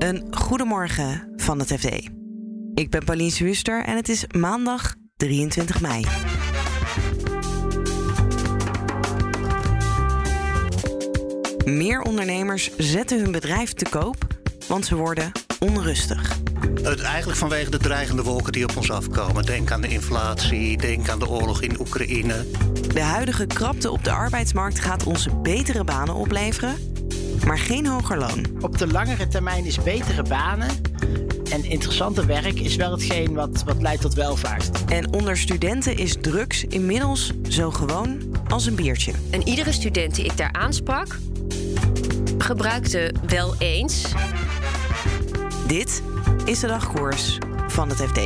Een goedemorgen van het FD. Ik ben Pauline Wuster en het is maandag 23 mei. Meer ondernemers zetten hun bedrijf te koop, want ze worden onrustig. Het, eigenlijk vanwege de dreigende wolken die op ons afkomen. Denk aan de inflatie, denk aan de oorlog in Oekraïne. De huidige krapte op de arbeidsmarkt gaat ons betere banen opleveren, maar geen hoger loon. Op de langere termijn is betere banen en interessanter werk is wel hetgeen wat, wat leidt tot welvaart. En onder studenten is drugs inmiddels zo gewoon als een biertje. En iedere student die ik daar aansprak, gebruikte wel eens. Dit is de dagkoers van het FD.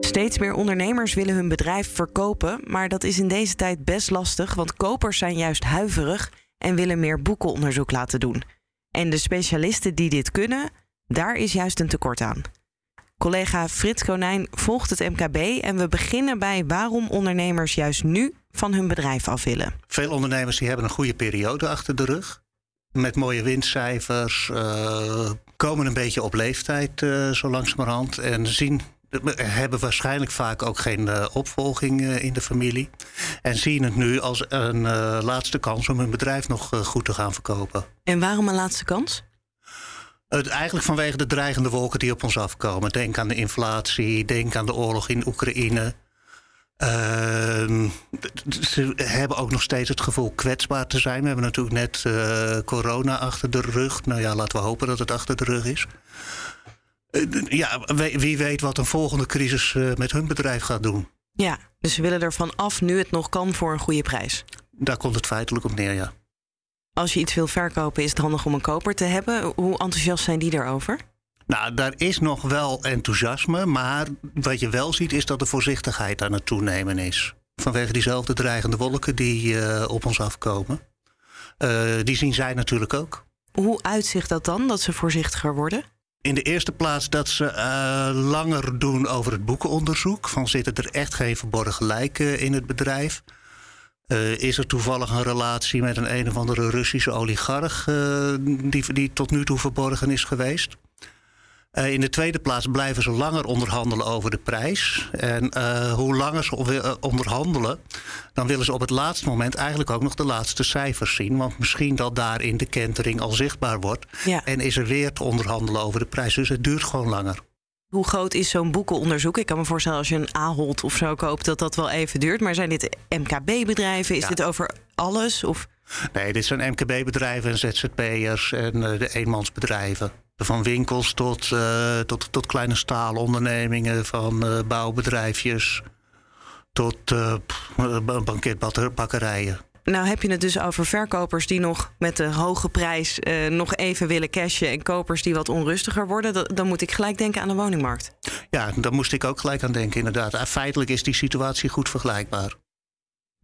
Steeds meer ondernemers willen hun bedrijf verkopen, maar dat is in deze tijd best lastig, want kopers zijn juist huiverig en willen meer boekenonderzoek laten doen. En de specialisten die dit kunnen, daar is juist een tekort aan. Collega Frits Konijn volgt het MKB en we beginnen bij waarom ondernemers juist nu van hun bedrijf af willen. Veel ondernemers die hebben een goede periode achter de rug. Met mooie winstcijfers, uh, komen een beetje op leeftijd uh, zo langzamerhand. En zien, hebben waarschijnlijk vaak ook geen uh, opvolging in de familie. En zien het nu als een laatste kans om hun bedrijf nog goed te gaan verkopen. En waarom een laatste kans? Het, eigenlijk vanwege de dreigende wolken die op ons afkomen. Denk aan de inflatie, denk aan de oorlog in Oekraïne. Uh, ze hebben ook nog steeds het gevoel kwetsbaar te zijn. We hebben natuurlijk net corona achter de rug. Nou ja, laten we hopen dat het achter de rug is. Uh, ja, wie weet wat een volgende crisis uh, met hun bedrijf gaat doen. Ja, dus ze willen er van af nu het nog kan voor een goede prijs. Daar komt het feitelijk op neer, ja. Als je iets wil verkopen, is het handig om een koper te hebben. Hoe enthousiast zijn die daarover? Nou, daar is nog wel enthousiasme, maar wat je wel ziet is dat de voorzichtigheid aan het toenemen is. Vanwege diezelfde dreigende wolken die uh, op ons afkomen. Uh, die zien zij natuurlijk ook. Hoe uitzicht dat dan, dat ze voorzichtiger worden? In de eerste plaats dat ze uh, langer doen over het boekenonderzoek. Van zitten er echt geen verborgen lijken in het bedrijf? Uh, is er toevallig een relatie met een een of andere Russische oligarch uh, die, die tot nu toe verborgen is geweest? Uh, in de tweede plaats blijven ze langer onderhandelen over de prijs. En hoe langer ze onderhandelen, dan willen ze op het laatste moment eigenlijk ook nog de laatste cijfers zien. Want misschien dat daar in de kentering al zichtbaar wordt. Ja. En is er weer te onderhandelen over de prijs. Dus het duurt gewoon langer. Hoe groot is zo'n boekenonderzoek? Ik kan me voorstellen als je een Ahold of zo koopt, dat dat wel even duurt. Maar zijn dit MKB-bedrijven? Is ja. dit over alles? Of? Nee, dit zijn MKB-bedrijven en ZZP'ers en uh, de eenmansbedrijven. Van winkels tot, uh, tot, tot kleine staalondernemingen, van uh, bouwbedrijfjes tot banketbakkerijen. Nou heb je het dus over verkopers die nog met de hoge prijs uh, nog even willen cashen en kopers die wat onrustiger worden. Dan moet ik gelijk denken aan de woningmarkt. Ja, daar moest ik ook gelijk aan denken, inderdaad. Feitelijk is die situatie goed vergelijkbaar.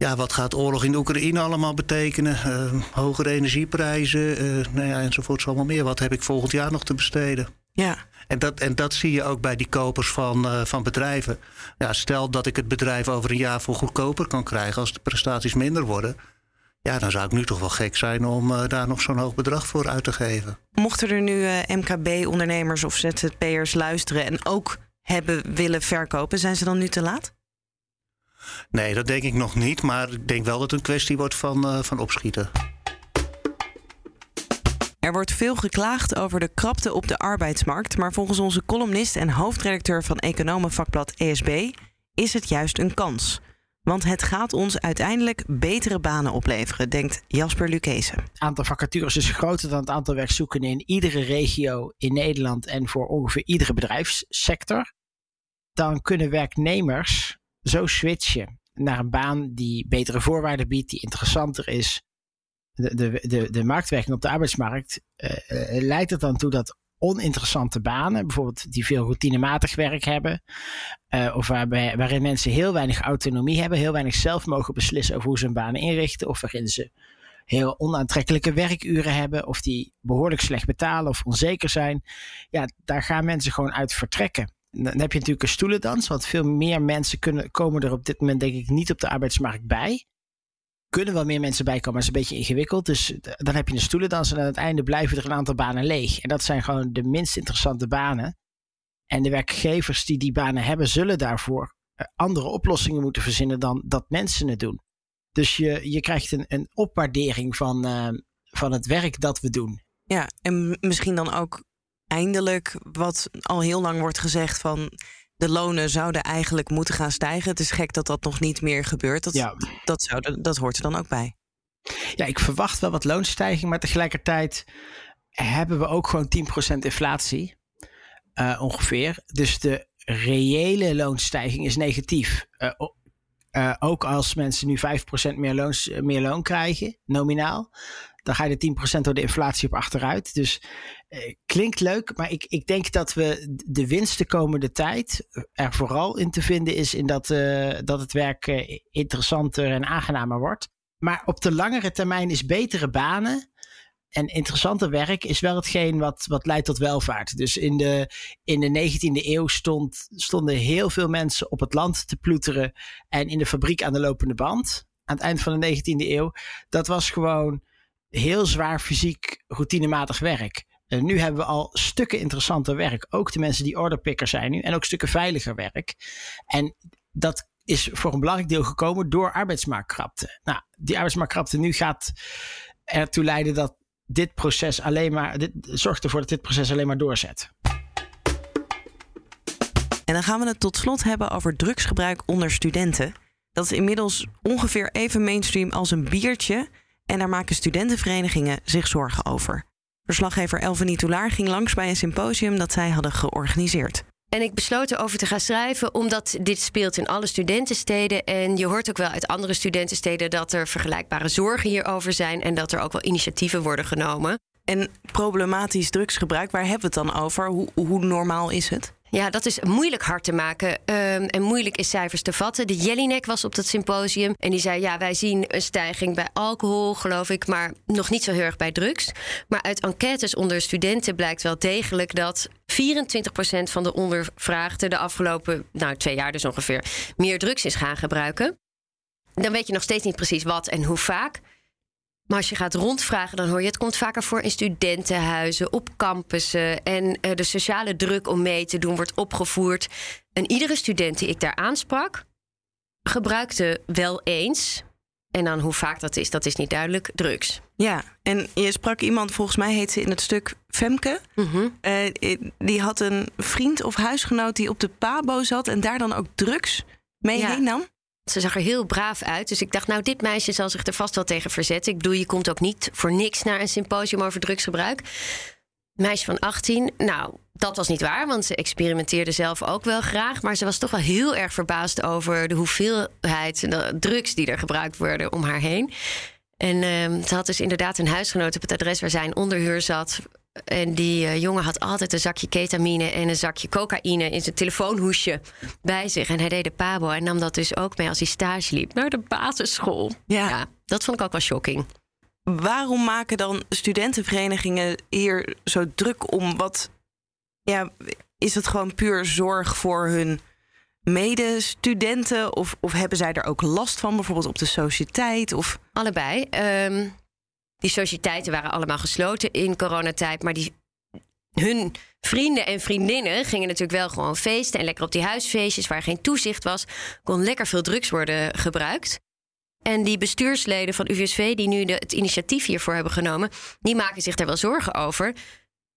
Ja, wat gaat oorlog in Oekraïne allemaal betekenen? Uh, hogere energieprijzen, uh, nou ja, enzovoorts allemaal meer. Wat heb ik volgend jaar nog te besteden? Ja. En dat, en dat zie je ook bij die kopers van, uh, van bedrijven. Ja, stel dat ik het bedrijf over een jaar voor goedkoper kan krijgen als de prestaties minder worden. Ja, dan zou ik nu toch wel gek zijn om uh, daar nog zo'n hoog bedrag voor uit te geven. Mochten er nu uh, MKB-ondernemers of ZZP'ers luisteren en ook hebben willen verkopen, zijn ze dan nu te laat? Nee, dat denk ik nog niet. Maar ik denk wel dat het een kwestie wordt van, van opschieten. Er wordt veel geklaagd over de krapte op de arbeidsmarkt, maar volgens onze columnist en hoofdredacteur van Economenvakblad ESB is het juist een kans. Want het gaat ons uiteindelijk betere banen opleveren, denkt Jasper Lucchese. Het aantal vacatures is groter dan het aantal werkzoekenden in iedere regio in Nederland en voor ongeveer iedere bedrijfssector. Dan kunnen werknemers zo switchen naar een baan die betere voorwaarden biedt, die interessanter is, de, de, de, de marktwerking op de arbeidsmarkt uh, leidt er dan toe dat oninteressante banen, bijvoorbeeld die veel routinematig werk hebben, uh, of waarbij, waarin mensen heel weinig autonomie hebben, heel weinig zelf mogen beslissen over hoe ze hun banen inrichten, of waarin ze heel onaantrekkelijke werkuren hebben, of die behoorlijk slecht betalen of onzeker zijn. Ja, daar gaan mensen gewoon uit vertrekken. Dan heb je natuurlijk een stoelendans, want veel meer mensen kunnen, komen er op dit moment denk ik niet op de arbeidsmarkt bij. kunnen wel meer mensen bij komen, maar het is een beetje ingewikkeld. Dus dan heb je een stoelendans en aan het einde blijven er een aantal banen leeg. En dat zijn gewoon de minst interessante banen. En de werkgevers die die banen hebben, zullen daarvoor eh, andere oplossingen moeten verzinnen dan dat mensen het doen. Dus je, je krijgt een, een opwaardering van, uh, van het werk dat we doen. Ja, en misschien dan ook eindelijk wat al heel lang wordt gezegd van de lonen zouden eigenlijk moeten gaan stijgen. Het is gek dat dat nog niet meer gebeurt. Dat, ja. dat, zou, dat hoort er dan ook bij. Ja, ik verwacht wel wat loonstijging, maar tegelijkertijd hebben we ook gewoon 10% inflatie. Uh, ongeveer. Dus de reële loonstijging is negatief. Uh, uh, ook als mensen nu 5% meer, loons, meer loon krijgen, nominaal, dan ga je de 10% door de inflatie op achteruit. Dus eh, klinkt leuk, maar ik, ik denk dat we de winst de komende tijd er vooral in te vinden is in dat, uh, dat het werk uh, interessanter en aangenamer wordt. Maar op de langere termijn is betere banen en interessanter werk is wel hetgeen wat, wat leidt tot welvaart. Dus in de, in de 19e eeuw stond, stonden heel veel mensen op het land te ploeteren en in de fabriek aan de lopende band. Aan het eind van de 19e eeuw. Dat was gewoon heel zwaar fysiek routinematig werk. En nu hebben we al stukken interessanter werk. Ook de mensen die orderpicker zijn nu. En ook stukken veiliger werk. En dat is voor een belangrijk deel gekomen door arbeidsmarktkrapte. Nou, die arbeidsmarktkrapte nu gaat ertoe leiden dat dit proces alleen maar. Dit zorgt ervoor dat dit proces alleen maar doorzet. En dan gaan we het tot slot hebben over drugsgebruik onder studenten. Dat is inmiddels ongeveer even mainstream als een biertje. En daar maken studentenverenigingen zich zorgen over. Verslaggever Elvenie Toulaar ging langs bij een symposium dat zij hadden georganiseerd. En ik besloot erover te gaan schrijven, omdat dit speelt in alle studentensteden. En je hoort ook wel uit andere studentensteden dat er vergelijkbare zorgen hierover zijn. En dat er ook wel initiatieven worden genomen. En problematisch drugsgebruik, waar hebben we het dan over? Hoe, hoe normaal is het? Ja, dat is moeilijk hard te maken um, en moeilijk is cijfers te vatten. De Jellinek was op dat symposium en die zei: Ja, wij zien een stijging bij alcohol, geloof ik, maar nog niet zo heel erg bij drugs. Maar uit enquêtes onder studenten blijkt wel degelijk dat 24% van de ondervraagden de afgelopen nou, twee jaar dus ongeveer meer drugs is gaan gebruiken. Dan weet je nog steeds niet precies wat en hoe vaak. Maar als je gaat rondvragen, dan hoor je het komt vaker voor in studentenhuizen, op campussen. En uh, de sociale druk om mee te doen wordt opgevoerd. En iedere student die ik daar aansprak, gebruikte wel eens. En dan hoe vaak dat is, dat is niet duidelijk, drugs. Ja, en je sprak iemand, volgens mij heet ze in het stuk Femke. Mm die had een vriend of huisgenoot die op de Pabo zat en daar dan ook drugs mee ja. heen nam. Ze zag er heel braaf uit. Dus ik dacht, nou, dit meisje zal zich er vast wel tegen verzetten. Ik bedoel, je komt ook niet voor niks naar een symposium over drugsgebruik. Meisje van 18, nou, dat was niet waar, want ze experimenteerde zelf ook wel graag. Maar ze was toch wel heel erg verbaasd over de hoeveelheid drugs die er gebruikt worden om haar heen. En uh, ze had dus inderdaad een huisgenoot op het adres waar zij in onderhuur zat. En die uh, jongen had altijd een zakje ketamine en een zakje cocaïne in zijn telefoonhoesje bij zich. En hij deed de pabo en nam dat dus ook mee als hij stage liep naar de basisschool. Ja, ja dat vond ik ook wel shocking. Waarom maken dan studentenverenigingen hier zo druk om? Wat ja, is het gewoon puur zorg voor hun medestudenten? Of, of hebben zij er ook last van, bijvoorbeeld op de sociëteit? Of... Allebei. Um, die sociëteiten waren allemaal gesloten in coronatijd. Maar die, hun vrienden en vriendinnen gingen natuurlijk wel gewoon feesten. En lekker op die huisfeestjes waar geen toezicht was, kon lekker veel drugs worden gebruikt. En die bestuursleden van UVSV, die nu het initiatief hiervoor hebben genomen, die maken zich daar wel zorgen over.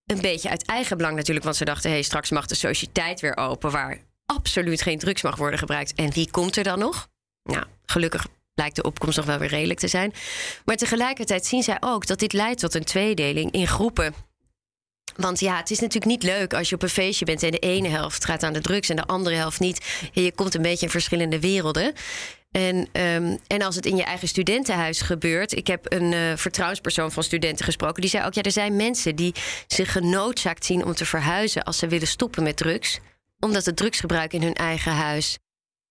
Een beetje uit eigen belang natuurlijk, want ze dachten: hé, hey, straks mag de sociëteit weer open, waar absoluut geen drugs mag worden gebruikt. En wie komt er dan nog? Nou, gelukkig lijkt de opkomst nog wel weer redelijk te zijn. Maar tegelijkertijd zien zij ook dat dit leidt tot een tweedeling in groepen. Want ja, het is natuurlijk niet leuk als je op een feestje bent en de ene helft gaat aan de drugs en de andere helft niet. Je komt een beetje in verschillende werelden. En, um, en als het in je eigen studentenhuis gebeurt. Ik heb een uh, vertrouwenspersoon van studenten gesproken. Die zei ook: ja, er zijn mensen die zich genoodzaakt zien om te verhuizen als ze willen stoppen met drugs. Omdat het drugsgebruik in hun eigen huis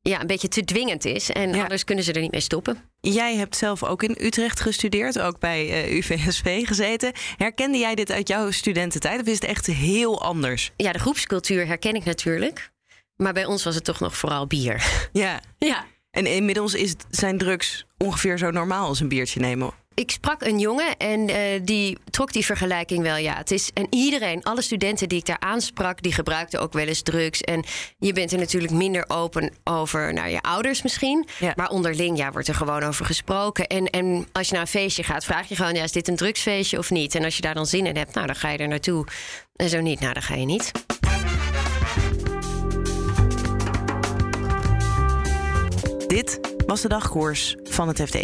ja, een beetje te dwingend is. En anders kunnen ze er niet mee stoppen. Jij hebt zelf ook in Utrecht gestudeerd, ook bij uh, eh, UVSV gezeten. Herkende jij dit uit jouw studententijd of is het echt heel anders? Ja, de groepscultuur herken ik natuurlijk. Maar bij ons was het toch nog vooral bier. Ja. ja. En inmiddels is, zijn drugs ongeveer zo normaal als een biertje nemen. Ik sprak een jongen en uh, die trok die vergelijking wel. Ja, het is, en iedereen, alle studenten die ik daar aansprak, die gebruikten ook wel eens drugs. En je bent er natuurlijk minder open over naar je ouders misschien. Ja. Maar onderling ja, wordt er gewoon over gesproken. En, en als je naar een feestje gaat, vraag je gewoon: ja, is dit een drugsfeestje of niet? En als je daar dan zin in hebt, nou, dan ga je er naartoe. En zo niet, nou, dan ga je niet. Dit was de dagkoers van het FD.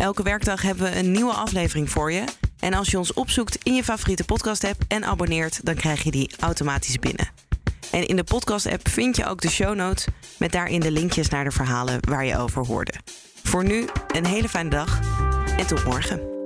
Elke werkdag hebben we een nieuwe aflevering voor je. En als je ons opzoekt in je favoriete podcast-app en abonneert, dan krijg je die automatisch binnen. En in de podcast-app vind je ook de show notes met daarin de linkjes naar de verhalen waar je over hoorde. Voor nu een hele fijne dag en tot morgen.